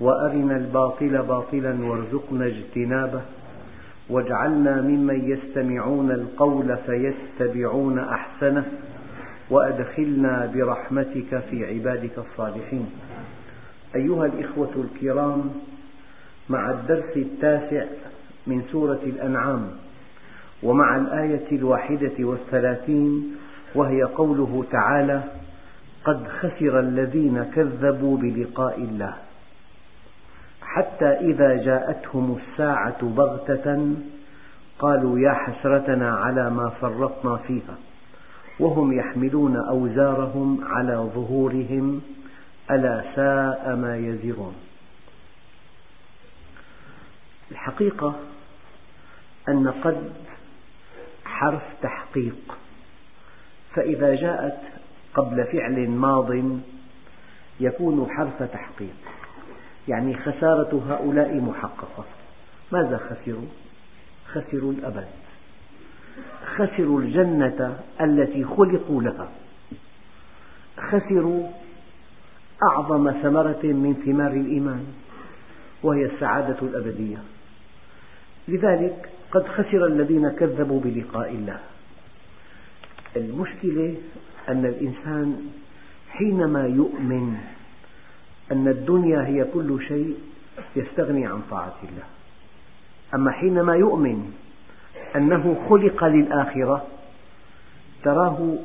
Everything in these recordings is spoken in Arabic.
وأرنا الباطل باطلا وارزقنا اجتنابه. واجعلنا ممن يستمعون القول فيتبعون أحسنه. وأدخلنا برحمتك في عبادك الصالحين. أيها الإخوة الكرام مع الدرس التاسع من سورة الأنعام ومع الآية الواحدة والثلاثين وهي قوله تعالى قد خسر الذين كذبوا بلقاء الله حتى إذا جاءتهم الساعة بغتة قالوا يا حسرتنا على ما فرطنا فيها وهم يحملون أوزارهم على ظهورهم ألا ساء ما يزرون. الحقيقة أن قد حرف تحقيق فإذا جاءت قبل فعل ماض يكون حرف تحقيق. يعني خسارة هؤلاء محققة. ماذا خسروا؟ خسروا الأبد. خسروا الجنة التي خلقوا لها. خسروا أعظم ثمرة من ثمار الإيمان وهي السعادة الأبدية. لذلك قد خسر الذين كذبوا بلقاء الله. المشكلة أن الإنسان حينما يؤمن أن الدنيا هي كل شيء يستغني عن طاعة الله. أما حينما يؤمن أنه خلق للآخرة تراه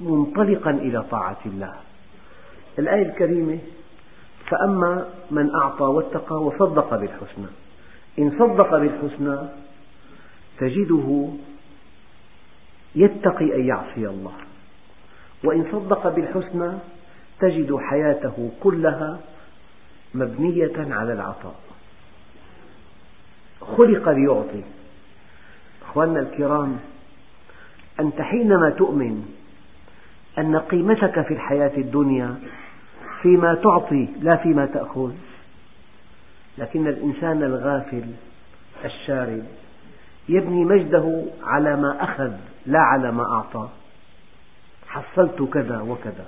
منطلقا إلى طاعة الله. الآية الكريمة فأما من أعطى واتقى وصدق بالحسنى. إن صدق بالحسنى تجده يتقي أن يعصي الله. وإن صدق بالحسنى تجد حياته كلها مبنية على العطاء. خلق ليعطي. أخواننا الكرام أنت حينما تؤمن أن قيمتك في الحياة الدنيا فيما تعطي لا فيما تأخذ لكن الإنسان الغافل الشارد يبني مجده على ما أخذ لا على ما أعطى. حصلت كذا وكذا.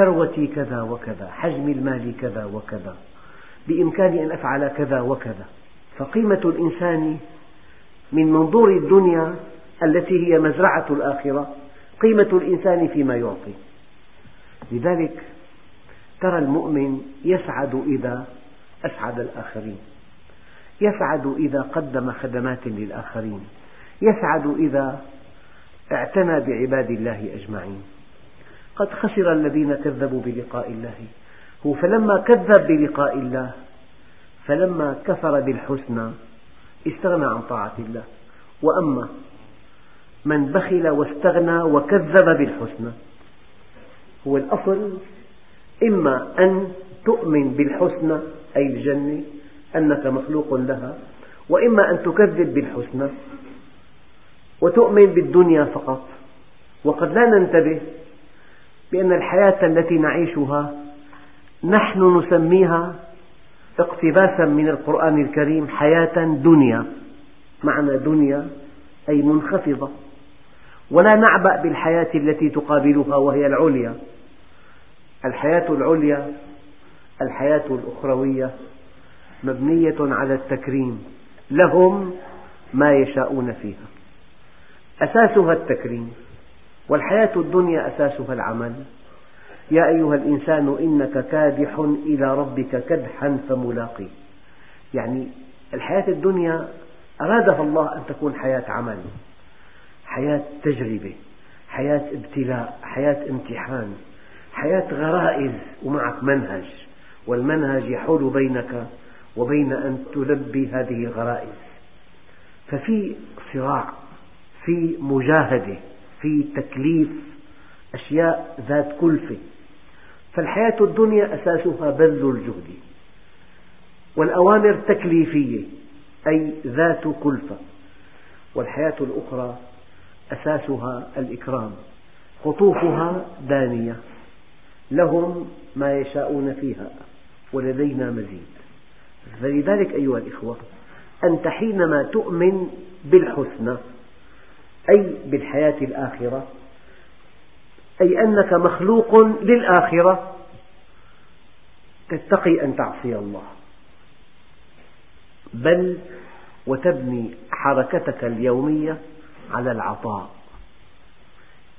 ثروتي كذا وكذا حجم المال كذا وكذا بإمكاني أن أفعل كذا وكذا. فقيمة الإنسان من منظور الدنيا التي هي مزرعة الآخرة قيمة الإنسان فيما يعطي. لذلك ترى المؤمن يسعد إذا أسعد الآخرين. يسعد إذا قدم خدمات للآخرين. يسعد إذا اعتنى بعباد الله أجمعين. قد خسر الذين كذبوا بلقاء الله. هو فلما كذب بلقاء الله فلما كفر بالحسنى استغنى عن طاعة الله. وأما من بخل واستغنى وكذب بالحسنى هو الأصل إما أن تؤمن بالحسنى أي الجنة أنك مخلوق لها وإما أن تكذب بالحسنى وتؤمن بالدنيا فقط. وقد لا ننتبه بأن الحياة التي نعيشها نحن نسميها اقتباسا من القرآن الكريم حياة دنيا. معنى دنيا أي منخفضة. ولا نعبأ بالحياة التي تقابلها وهي العليا. الحياة العليا الحياة الأخروية مبنية على التكريم. لهم ما يشاءون فيها. أساسها التكريم. والحياة الدنيا أساسها العمل. يا أيها الإنسان إنك كادح إلى ربك كدحا فملاقيه. يعني الحياة الدنيا أرادها الله أن تكون حياة عمل حياة تجربة حياة ابتلاء حياة امتحان حياة غرائز ومعك منهج والمنهج يحول بينك وبين أن تلبي هذه الغرائز. ففي صراع في مجاهدة في تكليف أشياء ذات كلفة فالحياة الدنيا أساسها بذل الجهد والأوامر تكليفية أي ذات كلفة والحياة الأخرى أساسها الإكرام قطوفها دانية. لهم ما يشاءون فيها ولدينا مزيد. فلذلك أيها الإخوة أنت حينما تؤمن بالحسنى أي بالحياة الآخرة أي أنك مخلوق للآخرة تتقي أن تعصي الله. بل وتبني حركتك اليومية على العطاء.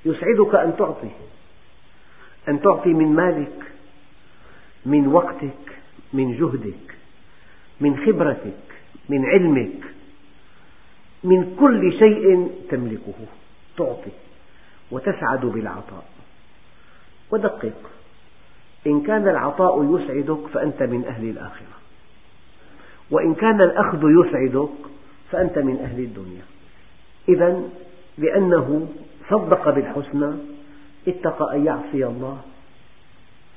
يسعدك أن تعطي أن تعطي من مالك من وقتك من جهدك من خبرتك من علمك. من كل شيء تملكه. تعطي وتسعد بالعطاء. ودقق. إن كان العطاء يسعدك فأنت من أهل الآخرة. وإن كان الأخذ يسعدك فأنت من أهل الدنيا. إذا لأنه صدق بالحسنى اتقى أن يعصي الله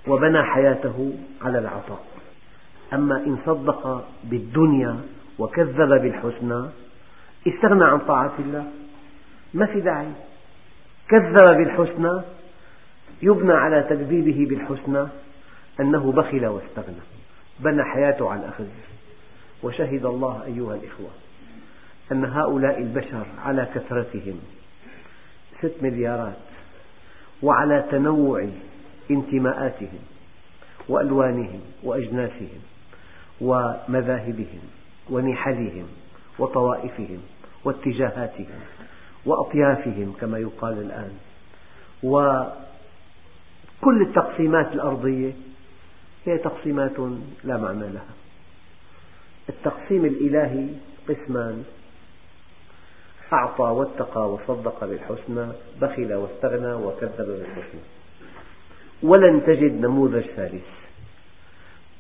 وبنى حياته على العطاء. أما إن صدق بالدنيا وكذب بالحسنى استغنى عن طاعة الله. ما في داعي. كذب بالحسنى يبنى على تكذيبه بالحسنى أنه بخل واستغنى. بنى حياته على الأخذ. وشهد الله أيها الإخوة أن هؤلاء البشر على كثرتهم ست مليارات وعلى تنوع انتماءاتهم وألوانهم وأجناسهم ومذاهبهم ونحلهم وطوائفهم. واتجاهاتهم وأطيافهم كما يقال الآن. وكل التقسيمات الأرضية هي تقسيمات لا معنى لها. التقسيم الإلهي قسمان. أعطى واتقى وصدق بالحسنى بخل واستغنى وكذب بالحسنى. ولن تجد نموذج ثالث.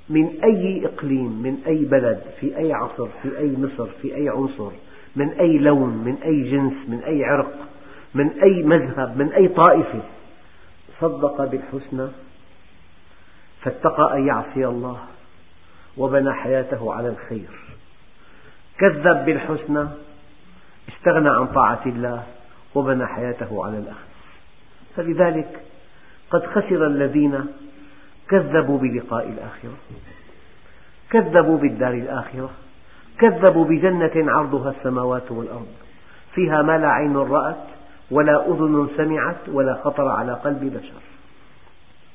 من أي إقليم من أي بلد في أي عصر في أي مصر في أي عنصر من أي لون من أي جنس من أي عرق من أي مذهب من أي طائفة. صدق بالحسنى فاتقى أن يعصي الله وبنى حياته على الخير. كذب بالحسنى استغنى عن طاعة الله وبنى حياته على الأخذ. فلذلك قد خسر الذين كذبوا بلقاء الآخرة كذبوا بالدار الآخرة كذبوا بجنة عرضها السماوات والأرض فيها ما لا عين رأت ولا أذن سمعت ولا خطر على قلب بشر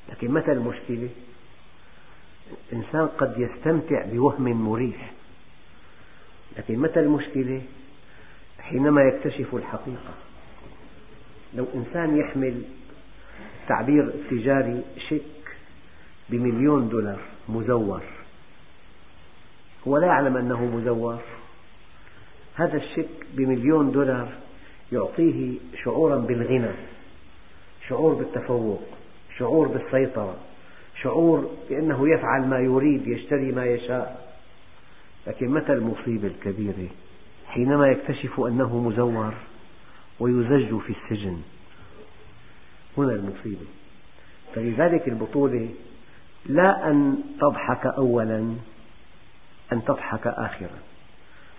لكن متى المشكلة؟ الإنسان قد يستمتع بوهم مريح لكن متى المشكلة؟ حينما يكتشف الحقيقة لو إنسان يحمل تعبير تجاري شيك بمليون دولار مزور هو لا يعلم أنه مزور هذا الشيك بمليون دولار يعطيه شعورا بالغنى شعور بالتفوق شعور بالسيطرة شعور بأنه يفعل ما يريد يشتري ما يشاء. لكن متى المصيبة الكبيرة؟ حينما يكتشف أنه مزور ويزج في السجن. هنا المصيبة. فلذلك البطولة لا أن تضحك أولا أن تضحك آخرا.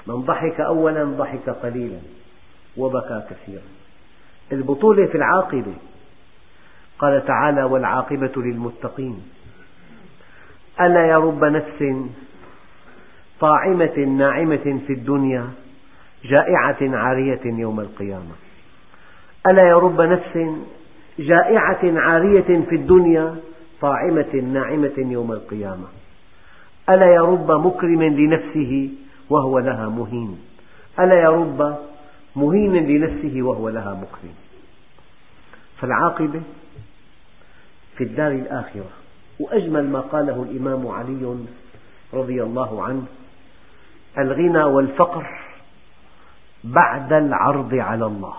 من ضحك أولا ضحك قليلا وبكى كثيرا. البطولة في العاقبة. قال تعالى والعاقبة للمتقين. ألا يا رب نفس طاعمة ناعمة في الدنيا جائعة عارية يوم القيامة. ألا يا رب نفس جائعة عارية في الدنيا طاعمة ناعمة يوم القيامة. ألا يا رب مكرم لنفسه وهو لها مهين. ألا يا رب مهين لنفسه وهو لها مكرم. فالعاقبة في الدار الآخرة. وأجمل ما قاله الإمام علي رضي الله عنه الغنى والفقر بعد العرض على الله.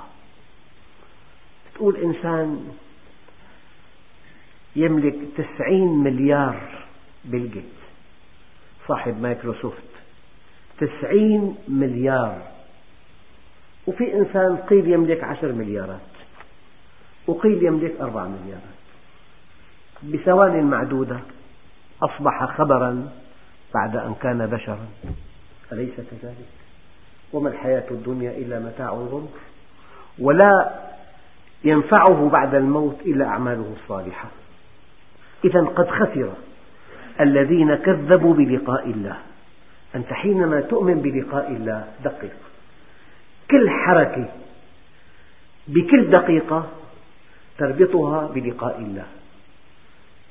تقول إنسان يملك تسعين مليار بيل صاحب مايكروسوفت. تسعين مليار. وفي إنسان قيل يملك عشر مليارات. وقيل يملك أربع مليارات. بثوان معدودة أصبح خبرا بعد أن كان بشرا. أليس كذلك؟ وما الحياة الدنيا إلا متاع الغرور. ولا ينفعه بعد الموت إلا أعماله الصالحة. إذا قد خسر الذين كذبوا بلقاء الله. أنت حينما تؤمن بلقاء الله دقق كل حركة بكل دقيقة تربطها بلقاء الله.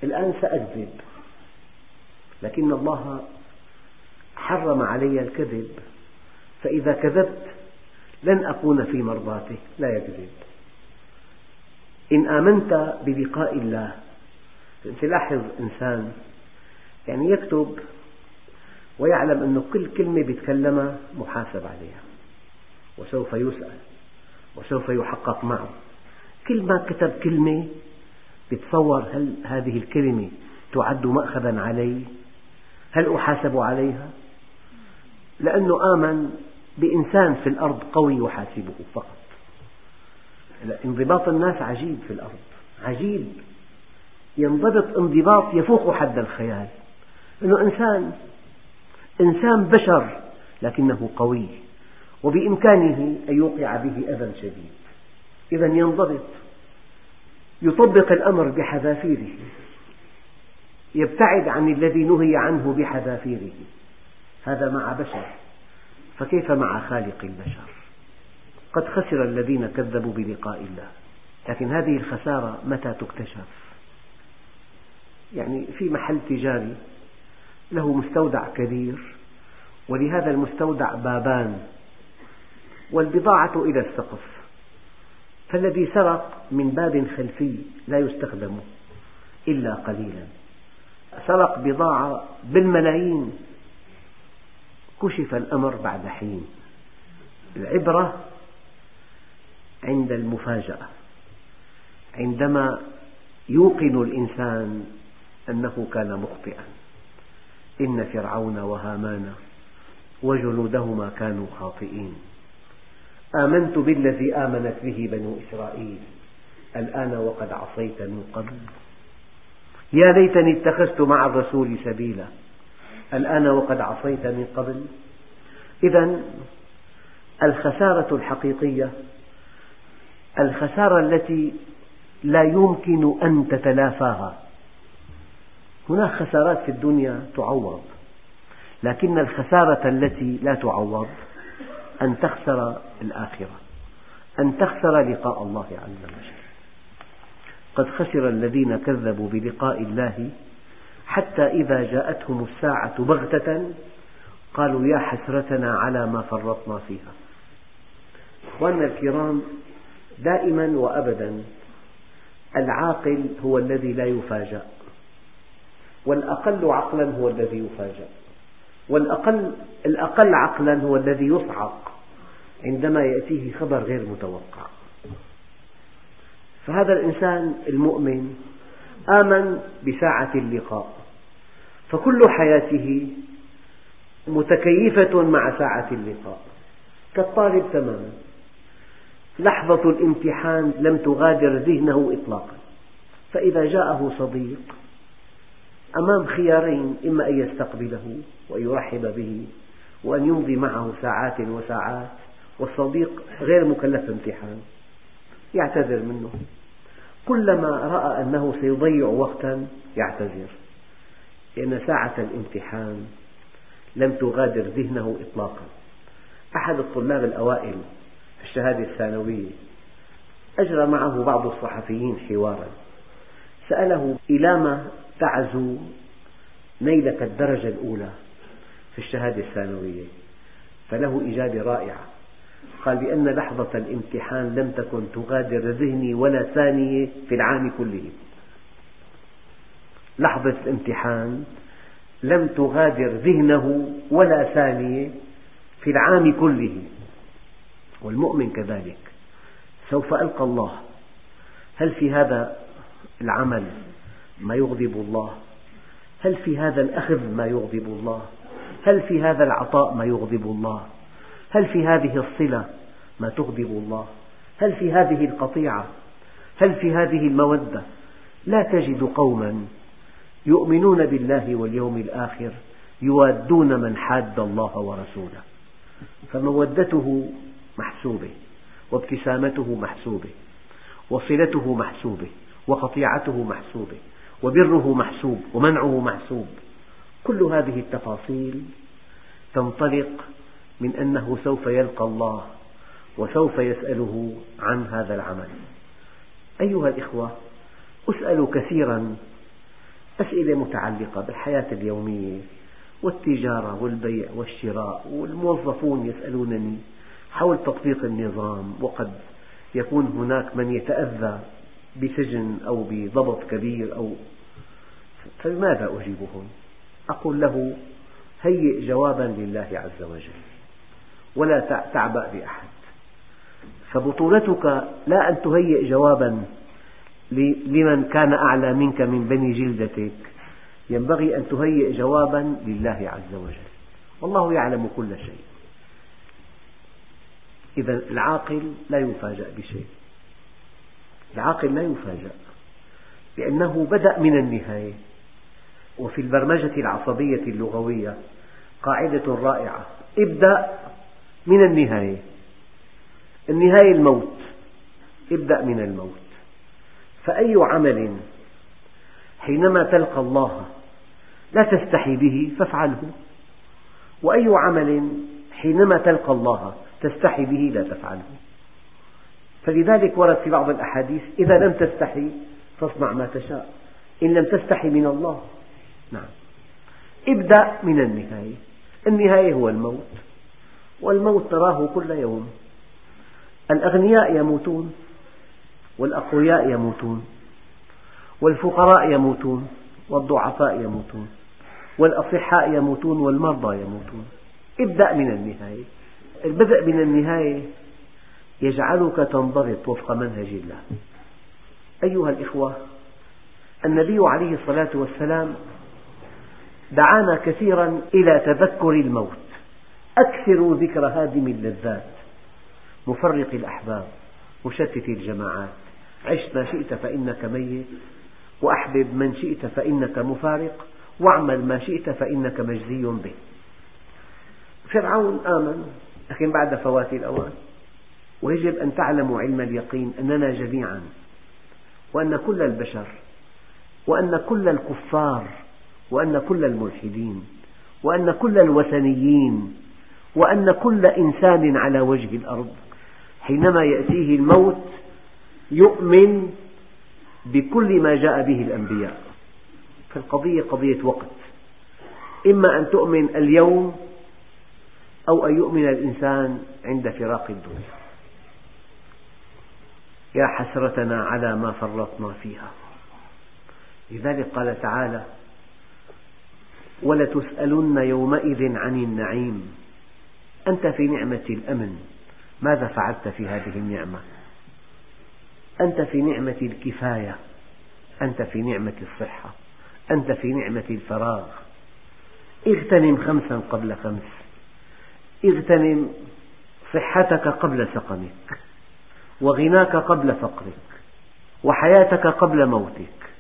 الآن سأكذب لكن الله حرم علي الكذب. فإذا كذبت لن أكون في مرضاته لا يكذب. إن آمنت بلقاء الله تلاحظ إنسان يعني يكتب ويعلم أن كل كلمة يتكلمها محاسب عليها وسوف يسأل وسوف يحقق معه. كل ما كتب كلمة يتصور هل هذه الكلمة تعد مأخذا علي؟ هل أحاسب عليها؟ لأنه آمن بإنسان في الأرض قوي يحاسبه فقط. انضباط الناس عجيب في الأرض عجيب. ينضبط انضباط يفوق حد الخيال. أنه إنسان. إنسان بشر لكنه قوي وبإمكانه أن يوقع به أذى شديد. إذا ينضبط يطبق الأمر بحذافيره. يبتعد عن الذي نهي عنه بحذافيره. هذا مع بشر. فكيف مع خالق البشر؟ قد خسر الذين كذبوا بلقاء الله. لكن هذه الخسارة متى تكتشف؟ يعني في محل تجاري له مستودع كبير ولهذا المستودع بابان والبضاعة إلى السقف فالذي سرق من باب خلفي لا يستخدم إلا قليلا. سرق بضاعة بالملايين. كشف الأمر بعد حين. العبرة عند المفاجأة عندما يوقن الإنسان أنه كان مخطئا. إن فرعون وهامان وجنودهما كانوا خاطئين. آمنت بالذي آمنت به بنو إسرائيل. الآن وقد عصيت من قبل. يا ليتني اتخذت مع الرسول سبيلا. الآن وقد عصيت من قبل. إذا الخسارة الحقيقية الخسارة التي لا يمكن أن تتلافاها. هناك خسارات في الدنيا تعوض لكن الخسارة التي لا تعوض أن تخسر الآخرة أن تخسر لقاء الله عز وجل. قد خسر الذين كذبوا بلقاء الله حتى إذا جاءتهم الساعة بغتة قالوا يا حسرتنا على ما فرطنا فيها. أخواننا الكرام دائما وأبدا العاقل هو الذي لا يفاجأ. والأقل عقلا هو الذي يفاجأ. والأقل الأقل عقلا هو الذي يصعق عندما يأتيه خبر غير متوقع. فهذا الإنسان المؤمن آمن بساعة اللقاء فكل حياته متكيفة مع ساعة اللقاء. كالطالب تماما. لحظة الامتحان لم تغادر ذهنه إطلاقا. فإذا جاءه صديق أمام خيارين إما أن يستقبله وأن يرحب به وأن يمضي معه ساعات وساعات والصديق غير مكلف امتحان يعتذر منه. كلما رأى أنه سيضيع وقتا يعتذر. لأن ساعة الامتحان لم تغادر ذهنه إطلاقا. أحد الطلاب الأوائل في الشهادة الثانوية أجرى معه بعض الصحفيين حوارا. سأله إلى ما تعزو نيلك الدرجة الأولى في الشهادة الثانوية. فله إجابة رائعة. قال بأن لحظة الامتحان لم تكن تغادر ذهني ولا ثانية في العام كله. لحظة الامتحان لم تغادر ذهنه ولا ثانية في العام كله. والمؤمن كذلك. سوف ألقى الله. هل في هذا العمل ما يغضب الله؟ هل في هذا الأخذ ما يغضب الله؟ هل في هذا العطاء ما يغضب الله؟ هل في هذه الصلة ما تغضب الله؟ هل في هذه القطيعة؟ هل في هذه المودة؟ لا تجد قوما يؤمنون بالله واليوم الآخر يوادون من حاد الله ورسوله. فمودته محسوبة وابتسامته محسوبة وصلته محسوبة وقطيعته محسوبة. وبره محسوب ومنعه محسوب. كل هذه التفاصيل تنطلق من أنه سوف يلقى الله وسوف يسأله عن هذا العمل. أيها الإخوة أسأل كثيرا أسئلة متعلقة بالحياة اليومية والتجارة والبيع والشراء والموظفون يسألونني حول تطبيق النظام وقد يكون هناك من يتأذى بسجن أو بضبط كبير أو فبماذا أجيبهم؟ أقول له هيئ جوابا لله عز وجل ولا تعبأ بأحد. فبطولتك لا أن تهيئ جوابا لمن كان أعلى منك من بني جلدتك. ينبغي أن تهيئ جوابا لله عز وجل. والله يعلم كل شيء. إذا العاقل لا يفاجأ بشيء. العاقل لا يفاجأ لأنه بدأ من النهاية. وفي البرمجة العصبية اللغوية قاعدة رائعة. ابدأ من النهاية. النهاية الموت. ابدأ من الموت. فأي عمل حينما تلقى الله لا تستحي به فافعله. وأي عمل حينما تلقى الله تستحي به لا تفعله. فلذلك ورد في بعض الأحاديث إذا لم تستحي فاصنع ما تشاء. إن لم تستحي من الله. نعم. ابدأ من النهاية. النهاية هو الموت. والموت نراه كل يوم. الأغنياء يموتون. والأقوياء يموتون. والفقراء يموتون. والضعفاء يموتون. والأصحاء يموتون. والمرضى يموتون. ابدأ من النهاية. البدء من النهاية يجعلك تنضبط وفق منهج الله. أيها الإخوة النبي عليه الصلاة والسلام دعانا كثيرا إلى تذكر الموت. أكثروا ذكر هادم اللذات مفرق الأحباب مشتت الجماعات. عش ما شئت فإنك ميت وأحبب من شئت فإنك مفارق واعمل ما شئت فإنك مجزي به. فرعون آمن لكن بعد فوات الأوان. ويجب أن تعلموا علم اليقين أننا جميعا وأن كل البشر وأن كل الكفار وأن كل الملحدين وأن كل الوثنيين وأن كل إنسان على وجه الأرض. حينما يأتيه الموت يؤمن بكل ما جاء به الأنبياء. فالقضية قضية وقت. إما أن تؤمن اليوم أو أن يؤمن الإنسان عند فراق الدنيا. يا حسرتنا على ما فرطنا فيها. لذلك قال تعالى ولتسألن يومئذ عن النعيم. أنت في نعمة الأمن. ماذا فعلت في هذه النعمة؟ أنت في نعمة الكفاية. أنت في نعمة الصحة. أنت في نعمة الفراغ. اغتنم خمسا قبل خمس. اغتنم صحتك قبل سقمك. وغناك قبل فقرك. وحياتك قبل موتك.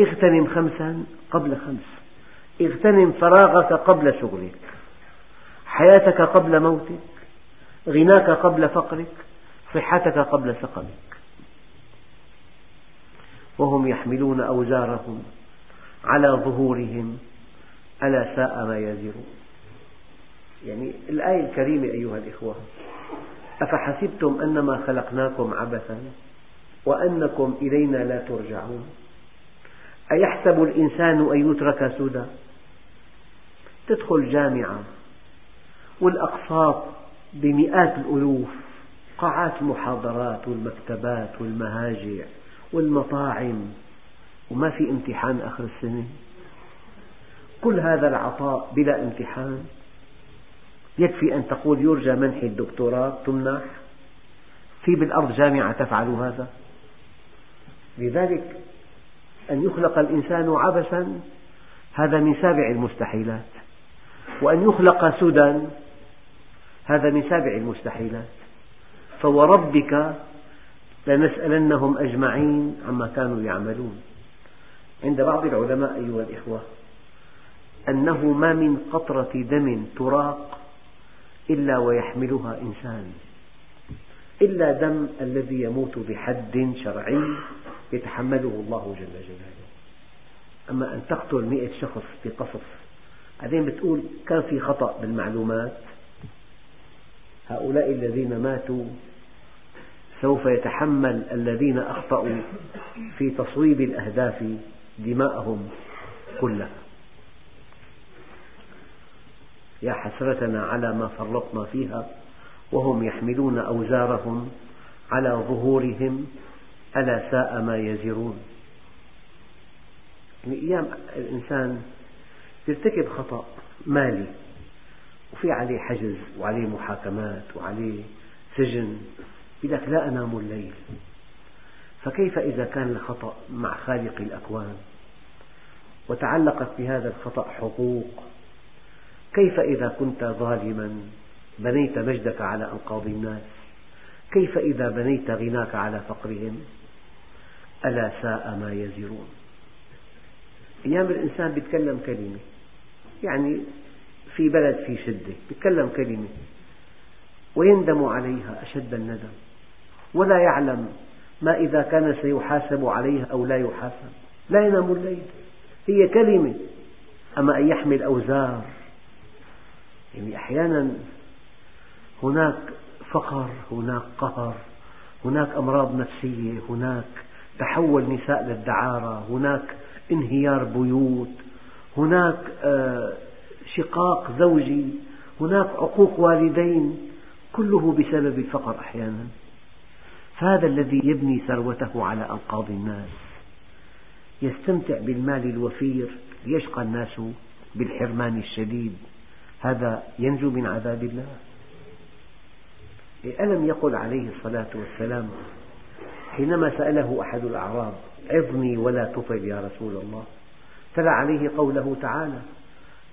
اغتنم خمسا قبل خمس. اغتنم فراغك قبل شغلك حياتك قبل موتك غناك قبل فقرك صحتك قبل سقمك. وهم يحملون أوزارهم على ظهورهم ألا ساء ما يزرون. يعني الآية الكريمة أيها الإخوة أفحسبتم أنما خلقناكم عبثا وأنكم إلينا لا ترجعون؟ أيحسب الإنسان أن يترك سدى؟ تدخل جامعة والأقساط بمئات الألوف قاعات المحاضرات والمكتبات والمهاجع والمطاعم وما في امتحان آخر السنة؟ كل هذا العطاء بلا امتحان؟ يكفي أن تقول يرجى منح الدكتوراه تمنح؟ في بالأرض جامعة تفعل هذا؟ لذلك أن يخلق الإنسان عبثا هذا من سابع المستحيلات. وأن يخلق سدى هذا من سابع المستحيلات. فوربك لنسألنهم أجمعين عما كانوا يعملون. عند بعض العلماء أيها الإخوة أنه ما من قطرة دم تراق إلا ويحملها إنسان. إلا دم الذي يموت بحد شرعي يتحمله الله جل جلاله. أما أن تقتل مئة شخص بقصف بعدين بتقول كان في خطأ بالمعلومات. هؤلاء الذين ماتوا سوف يتحمل الذين أخطأوا في تصويب الأهداف دماءهم كلها. يا حسرتنا على ما فرطنا فيها وهم يحملون أوزارهم على ظهورهم ألا ساء ما يزرون. يعني أيام الإنسان يرتكب خطأ مالي وفي عليه حجز وعليه محاكمات وعليه سجن يقول لك لا أنام الليل. فكيف إذا كان الخطأ مع خالق الأكوان؟ وتعلقت بهذا الخطأ حقوق. كيف إذا كنت ظالما بنيت مجدك على أنقاض الناس؟ كيف إذا بنيت غناك على فقرهم؟ ألا ساء ما يزرون. أيام الإنسان يتكلم كلمة يعني في بلد في شدة يتكلم كلمة ويندم عليها أشد الندم. ولا يعلم ما إذا كان سيحاسب عليها أو لا يحاسب. لا ينام الليل. هي كلمة. أما أن يحمل أوزار. يعني أحيانا هناك فقر هناك قهر هناك أمراض نفسية هناك تحول نساء للدعارة. هناك انهيار بيوت. هناك آه، شقاق زوجي. هناك عقوق والدين. كله بسبب الفقر أحيانا. فهذا الذي يبني ثروته على أنقاض الناس. يستمتع بالمال الوفير ليشقى الناس بالحرمان الشديد. هذا ينجو من عذاب الله. ألم يقل عليه الصلاة والسلام حينما سأله أحد الأعراب عظني ولا تطل يا رسول الله؟ تلا عليه قوله تعالى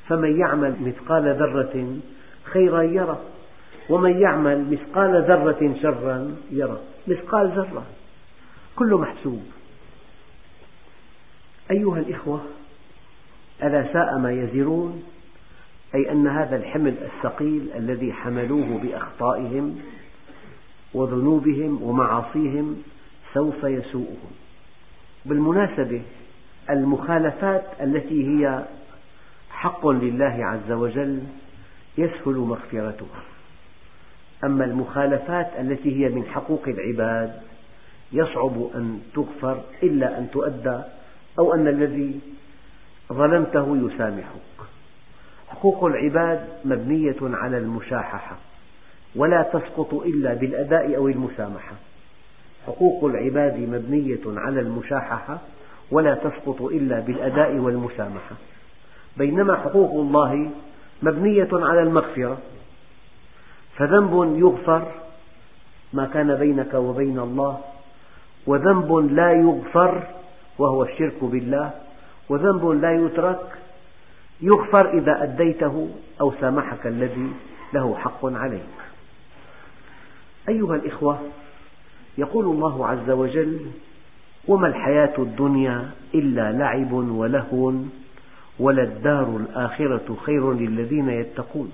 فمن يعمل مثقال ذرة خيرا يره ومن يعمل مثقال ذرة شرا يره. مثقال ذرة كله محسوب. أيها الإخوة ألا ساء ما يزرون؟ أي أن هذا الحمل الثقيل الذي حملوه بأخطائهم وذنوبهم ومعاصيهم سوف يسوءهم. بالمناسبة المخالفات التي هي حق لله عز وجل يسهل مغفرتها. أما المخالفات التي هي من حقوق العباد يصعب أن تغفر إلا أن تؤدى أو أن الذي ظلمته يسامحك. حقوق العباد مبنية على المشاححة ولا تسقط إلا بالأداء أو المسامحة. حقوق العباد مبنية على المشاححة ولا تسقط إلا بالأداء والمسامحة. بينما حقوق الله مبنية على المغفرة فذنب يغفر ما كان بينك وبين الله وذنب لا يغفر وهو الشرك بالله وذنب لا يترك يغفر إذا أديته أو سامحك الذي له حق عليك. أيها الإخوة يقول الله عز وجل وما الحياة الدنيا إلا لعب ولهو وللدار الآخرة خير للذين يتقون.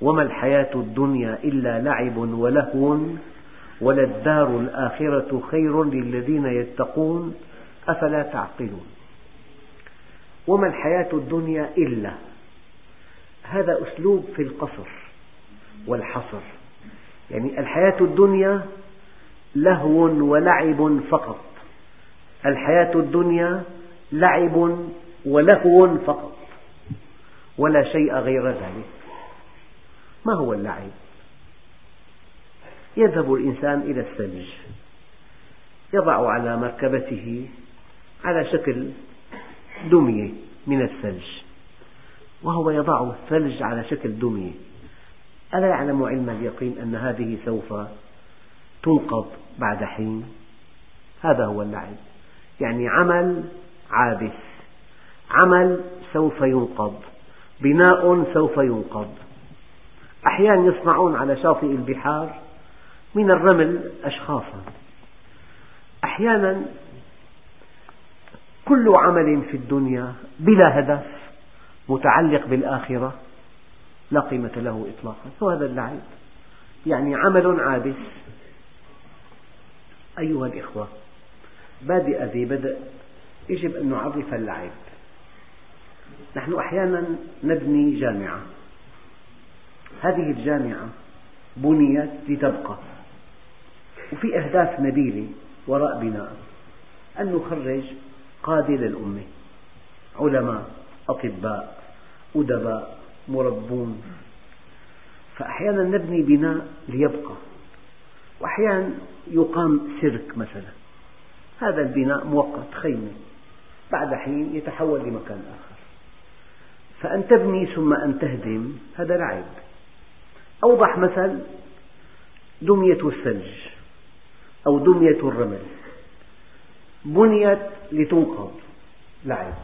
وما الحياة الدنيا إلا لعب ولهو وللدار الآخرة خير للذين يتقون. أفلا تعقلون؟ وما الحياة الدنيا إلا هذا أسلوب في القصر والحصر. يعني الحياة الدنيا لهو ولعب فقط. الحياة الدنيا لعب ولهو فقط. ولا شيء غير ذلك. ما هو اللعب؟ يذهب الإنسان إلى الثلج. يضع على مركبته على شكل دمية من الثلج. وهو يضع الثلج على شكل دمية. ألا يعلم علم اليقين أن هذه سوف تنقض بعد حين. هذا هو اللعب يعني عمل عابث. عمل سوف ينقض. بناء سوف ينقض. أحيانا يصنعون على شاطئ البحار من الرمل أشخاصا. أحيانا كل عمل في الدنيا بلا هدف متعلق بالآخرة لا قيمة له إطلاقا. وهذا اللعب يعني عمل عابس أيها الإخوة بادئ ذي بدء يجب أن نعرف اللعب. نحن أحيانا نبني جامعة. هذه الجامعة بنيت لتبقى. وفي أهداف نبيلة وراء بناء. أن نخرج قادة للأمة. علماء أطباء أدباء مربون. فأحيانا نبني بناء ليبقى. وأحيانا يقام سيرك مثلا. هذا البناء مؤقت خيمة. بعد حين يتحول لمكان آخر. فأن تبني ثم أن تهدم هذا لعب أوضح مثل دمية الثلج أو دمية الرمل. بنيت لتنقض. لعب.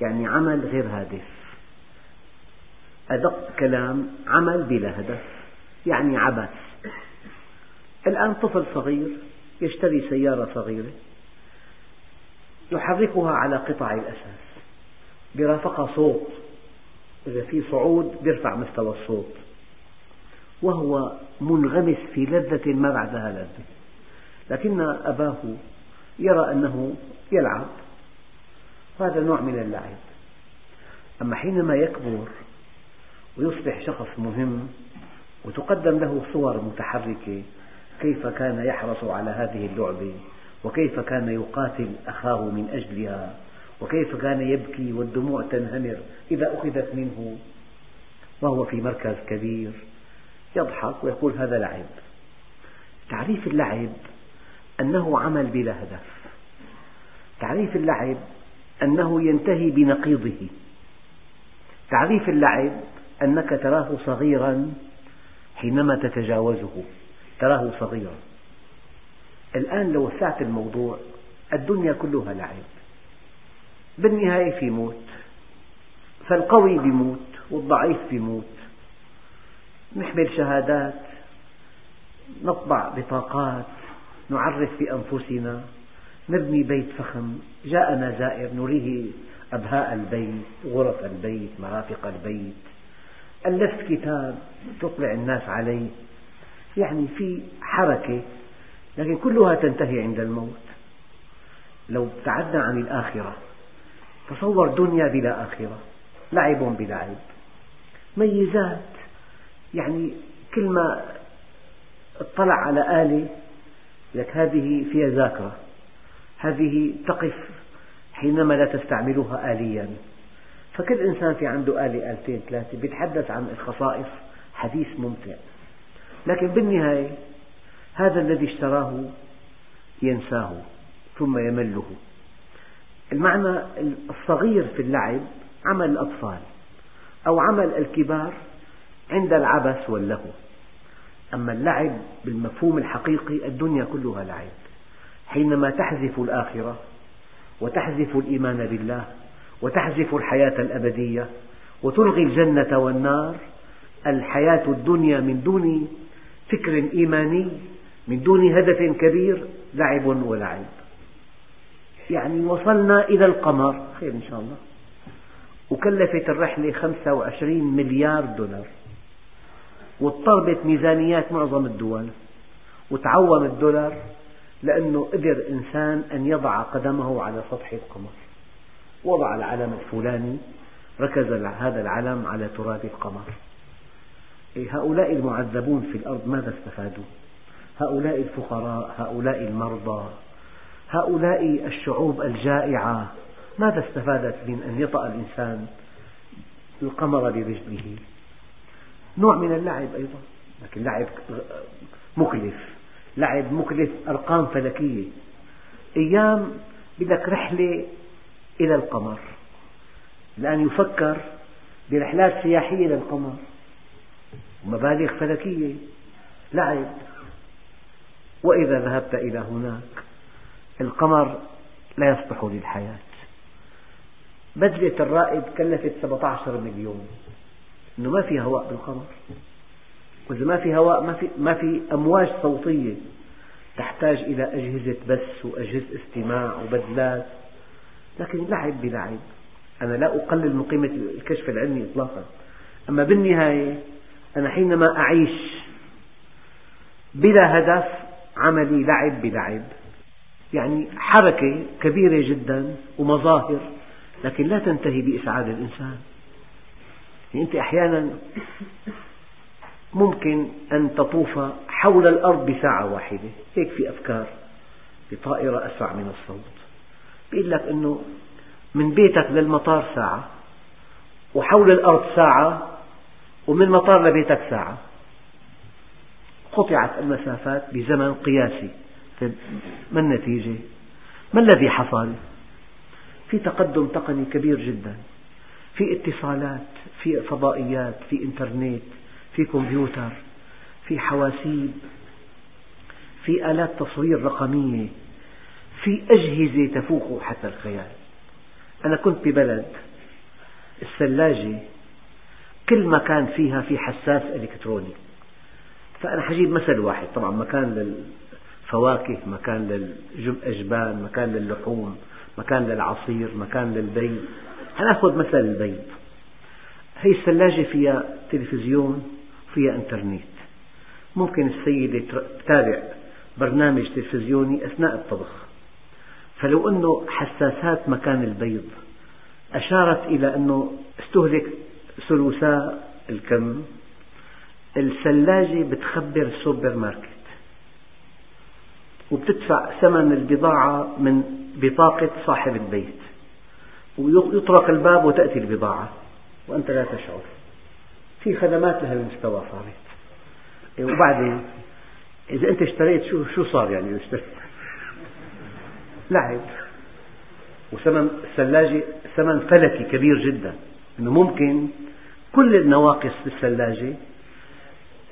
يعني عمل غير هادف. أدق كلام عمل بلا هدف. يعني عبث. الآن طفل صغير يشتري سيارة صغيرة يحركها على قطع الأساس برافقها صوت إذا في صعود يرفع مستوى الصوت وهو منغمس في لذة ما بعدها لذة. لكن أباه يرى أنه يلعب هذا نوع من اللعب. أما حينما يكبر ويصبح شخص مهم وتقدم له صور متحركة كيف كان يحرص على هذه اللعبة وكيف كان يقاتل أخاه من أجلها؟ وكيف كان يبكي والدموع تنهمر إذا أخذت منه؟ وهو في مركز كبير يضحك ويقول هذا لعب. تعريف اللعب أنه عمل بلا هدف. تعريف اللعب أنه ينتهي بنقيضه. تعريف اللعب أنك تراه صغيرا حينما تتجاوزه. تراه صغيرا. الآن لو وسعت الموضوع الدنيا كلها لعب. بالنهاية في موت فالقوي بيموت والضعيف بيموت. نحمل شهادات نطبع بطاقات نعرف بأنفسنا نبني بيت فخم. جاءنا زائر نريه أبهاء البيت غرف البيت مرافق البيت. ألفت كتاب تطلع الناس عليه. يعني في حركة لكن كلها تنتهي عند الموت. لو ابتعدنا عن الآخرة تصور دنيا بلا آخرة لعب بلعب ميزات يعني كل ما اطلع على آلة لك هذه فيها ذاكرة هذه تقف حينما لا تستعملها آليا. فكل إنسان في عنده آلة آلتين ثلاثة يتحدث عن الخصائص حديث ممتع. لكن بالنهاية هذا الذي اشتراه ينساه ثم يمله. المعنى الصغير في اللعب عمل الأطفال أو عمل الكبار عند العبث واللهو. أما اللعب بالمفهوم الحقيقي الدنيا كلها لعب. حينما تحذف الآخرة وتحذف الإيمان بالله وتحذف الحياة الأبدية وتلغي الجنة والنار الحياة الدنيا من دون فكر إيماني من دون هدف كبير لعب ولعب. يعني وصلنا إلى القمر. خير إن شاء الله. وكلفت الرحلة 25 مليار دولار. واضطربت ميزانيات معظم الدول. وتعوم الدولار لأنه قدر إنسان أن يضع قدمه على سطح القمر. وضع العلم الفلاني ركز هذا العلم على تراب القمر. هؤلاء المعذبون في الأرض ماذا استفادوا؟ هؤلاء الفقراء، هؤلاء المرضى، هؤلاء الشعوب الجائعة ماذا استفادت من أن يطأ الإنسان القمر برجله؟ نوع من اللعب أيضا، لكن لعب مكلف، لعب مكلف أرقام فلكية، أيام بدك رحلة إلى القمر، الآن يفكر برحلات سياحية للقمر مبالغ فلكية لعب. وإذا ذهبت إلى هناك القمر لا يصلح للحياة. بدلة الرائد كلفت 17 مليون. أنه ما في هواء بالقمر. وإذا ما في هواء ما في, ما في أمواج صوتية تحتاج إلى أجهزة بث وأجهزة استماع وبدلات. لكن لعب بلعب. أنا لا أقلل من قيمة الكشف العلمي إطلاقا. أما بالنهاية أنا حينما أعيش بلا هدف عملي لعب بلعب. يعني حركة كبيرة جدا ومظاهر لكن لا تنتهي بإسعاد الإنسان. يعني أنت أحيانا ممكن أن تطوف حول الأرض بساعة واحدة هيك في أفكار بطائرة أسرع من الصوت. بيقول لك أنه من بيتك للمطار ساعة وحول الأرض ساعة ومن المطار لبيتك ساعة قطعت المسافات بزمن قياسي ما النتيجة؟ ما الذي حصل؟ في تقدم تقني كبير جدا في اتصالات في فضائيات في إنترنت في كمبيوتر في حواسيب في آلات تصوير رقمية في أجهزة تفوق حتى الخيال أنا كنت ببلد الثلاجة كل مكان فيها في حساس إلكتروني. فأنا حجيب مثل واحد طبعا مكان للفواكه مكان للأجبان مكان للحوم مكان للعصير مكان للبيض. هنأخذ مثل البيض. هي الثلاجة فيها تلفزيون فيها إنترنت. ممكن السيدة تتابع برنامج تلفزيوني أثناء الطبخ. فلو أنه حساسات مكان البيض أشارت إلى أنه استهلك ثلثا الكم. الثلاجة بتخبر السوبر ماركت. وبتدفع ثمن البضاعة من بطاقة صاحب البيت. ويطرق الباب وتأتي البضاعة. وأنت لا تشعر. في خدمات لهالمستوى صارت. وبعدين إذا أنت اشتريت شو شو صار يعني؟ اشتريت. لعب. وثمن الثلاجة ثمن فلكي كبير جدا. أنه ممكن كل النواقص بالثلاجة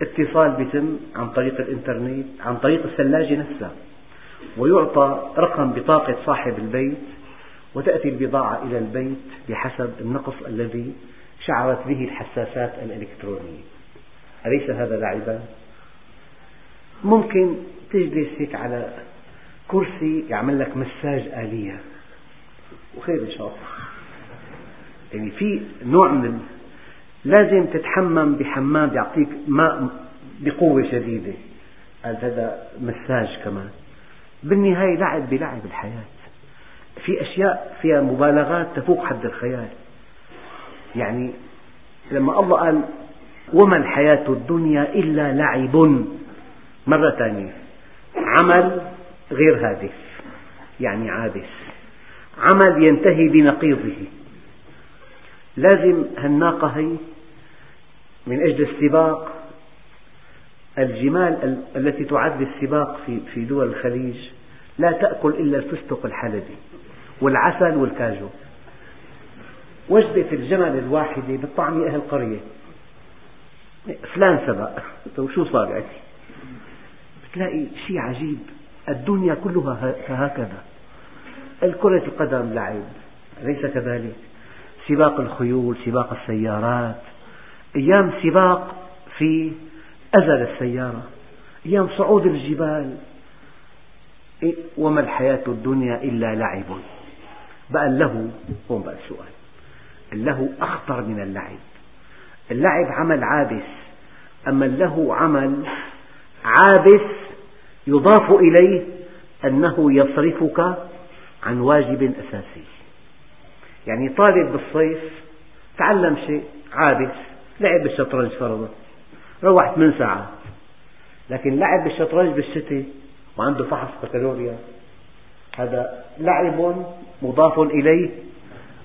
اتصال بيتم عن طريق الإنترنت عن طريق الثلاجة نفسها ويعطى رقم بطاقة صاحب البيت وتأتي البضاعة إلى البيت بحسب النقص الذي شعرت به الحساسات الإلكترونية. أليس هذا لعبا؟ ممكن تجلس هيك على كرسي يعمل لك مساج آلية. وخير إن شاء الله. يعني في نوع من لازم تتحمم بحمام يعطيك ماء بقوة شديدة. قال هذا مساج كمان. بالنهاية لعب بلعب الحياة. في أشياء فيها مبالغات تفوق حد الخيال. يعني لما الله قال وما الحياة الدنيا إلا لعب. مرة ثانية. عمل غير هادف. يعني عابس. عمل ينتهي بنقيضه. لازم هالناقة هي من أجل السباق الجمال التي تعد للسباق في دول الخليج لا تأكل إلا الفستق الحلبي والعسل والكاجو. وجبة الجمل الواحدة بالطعم أهل القرية فلان سبق. طيب شو صار يعني؟ بتلاقي شيء عجيب. الدنيا كلها هكذا. الكرة القدم لعب. أليس كذلك. سباق الخيول سباق السيارات. أيام سباق في أزل السيارة. أيام صعود الجبال. إيه، وما الحياة الدنيا إلا لعب. بقى له هون بقى السؤال اللهو أخطر من اللعب. اللعب عمل عابس. أما اللهو عمل عابس يضاف إليه أنه يصرفك عن واجب أساسي. يعني طالب بالصيف تعلم شيء عابس لعب بالشطرنج فرضا. روح ثمان ساعات لكن لعب بالشطرنج بالشتاء وعنده فحص بكالوريا. هذا لعب مضاف إليه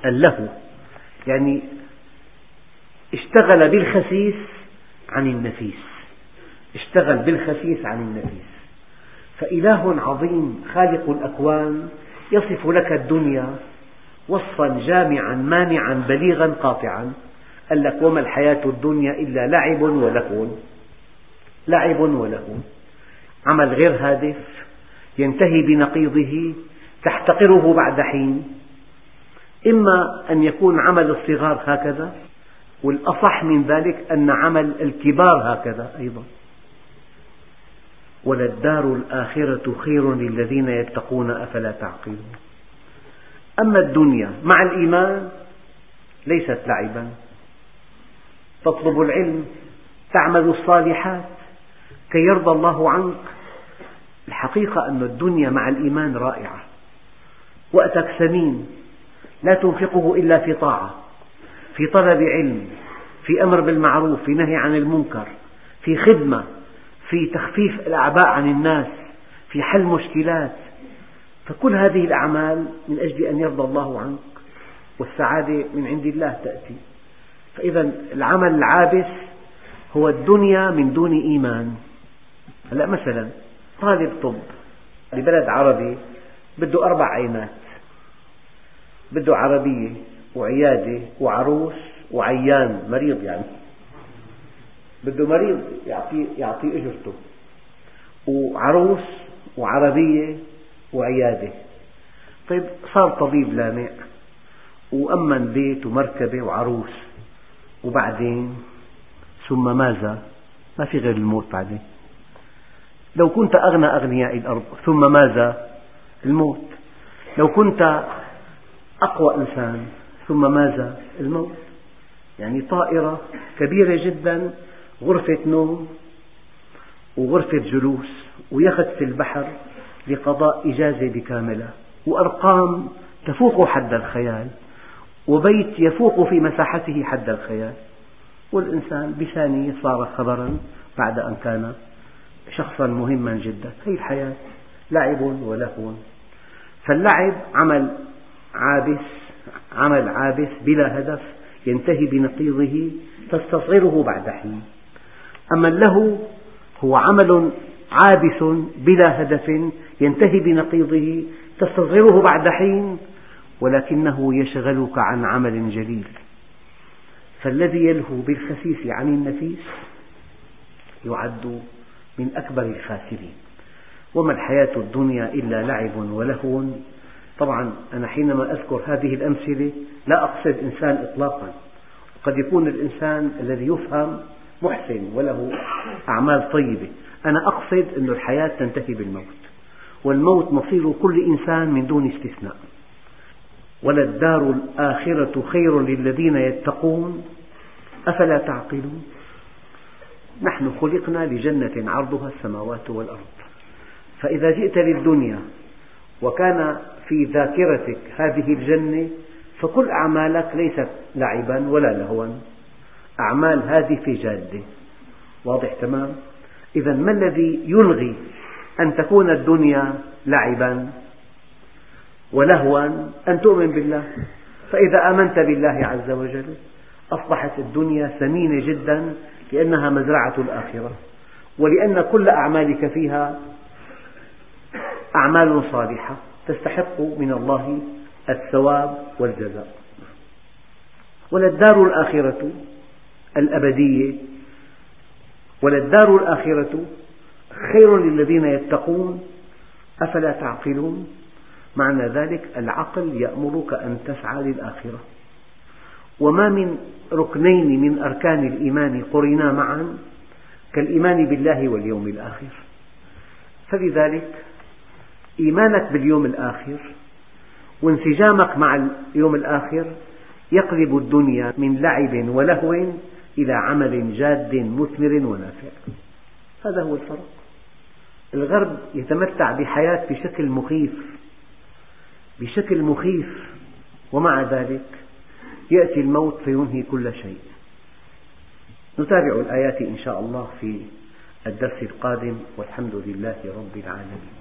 اللهو. يعني اشتغل بالخسيس عن النفيس. اشتغل بالخسيس عن النفيس. فإله عظيم خالق الأكوان يصف لك الدنيا. وصفا جامعا مانعا بليغا قاطعا. قال لك وما الحياة الدنيا إلا لعب ولهو لعب ولهو عمل غير هادف ينتهي بنقيضه تحتقره بعد حين. إما أن يكون عمل الصغار هكذا والأصح من ذلك أن عمل الكبار هكذا أيضا. وللدار الآخرة خير للذين يتقون أفلا تعقلون. أما الدنيا مع الإيمان ليست لعبا. تطلب العلم تعمل الصالحات كي يرضى الله عنك. الحقيقة أن الدنيا مع الإيمان رائعة. وقتك ثمين لا تنفقه إلا في طاعة في طلب علم في أمر بالمعروف في نهي عن المنكر في خدمة في تخفيف الأعباء عن الناس في حل مشكلات. فكل هذه الأعمال من أجل أن يرضى الله عنك والسعادة من عند الله تأتي. فإذا العمل العابث هو الدنيا من دون إيمان. هلا مثلا طالب طب ببلد عربي بده أربع عينات. بده عربية وعيادة وعروس وعيان مريض يعني. بده مريض يعطيه يعطيه إجرته. وعروس وعربية وعيادة طيب صار طبيب لامع وأمن بيت ومركبة وعروس وبعدين ثم ماذا؟ ما في غير الموت بعدين لو كنت أغنى أغنياء الأرض ثم ماذا؟ الموت لو كنت أقوى إنسان ثم ماذا؟ الموت يعني طائرة كبيرة جدا غرفة نوم وغرفة جلوس ويخت في البحر لقضاء إجازة بكاملة وأرقام تفوق حد الخيال وبيت يفوق في مساحته حد الخيال. والإنسان بثانية صار خبرا بعد أن كان شخصا مهما جدا. هي الحياة لعب ولهو. فاللعب عمل عابث عمل عابث بلا هدف ينتهي بنقيضه تستصغره بعد حين. أما اللهو هو عمل عابث بلا هدف ينتهي بنقيضه تستصغره بعد حين ولكنه يشغلك عن عمل جليل. فالذي يلهو بالخسيس عن النفيس يعد من أكبر الخاسرين. وما الحياة الدنيا إلا لعب ولهو. طبعا أنا حينما أذكر هذه الأمثلة لا أقصد إنسان إطلاقا. قد يكون الإنسان الذي يفهم محسن وله أعمال طيبة. أنا أقصد أن الحياة تنتهي بالموت والموت مصير كل إنسان من دون استثناء. وللدار الآخرة خير للذين يتقون أفلا تعقلون؟ نحن خلقنا لجنة عرضها السماوات والأرض. فإذا جئت للدنيا وكان في ذاكرتك هذه الجنة فكل أعمالك ليست لعبا ولا لهوا. أعمال هادفة جادة. واضح تمام؟ إذا ما الذي يلغي أن تكون الدنيا لعبا ولهوا أن تؤمن بالله؟ فإذا آمنت بالله عز وجل أصبحت الدنيا ثمينة جدا لأنها مزرعة الآخرة ولأن كل أعمالك فيها أعمال صالحة تستحق من الله الثواب والجزاء. وللدار الآخرة الأبدية وللدار الآخرة خير للذين يتقون أفلا تعقلون؟ معنى ذلك العقل يأمرك أن تسعى للآخرة. وما من ركنين من أركان الإيمان قرنا معا كالإيمان بالله واليوم الآخر. فلذلك إيمانك باليوم الآخر وانسجامك مع اليوم الآخر يقلب الدنيا من لعب ولهو إلى عمل جاد مثمر ونافع. هذا هو الفرق. الغرب يتمتع بحياة بشكل مخيف. بشكل مخيف. ومع ذلك يأتي الموت فينهي كل شيء. نتابع الآيات إن شاء الله في الدرس القادم. والحمد لله رب العالمين.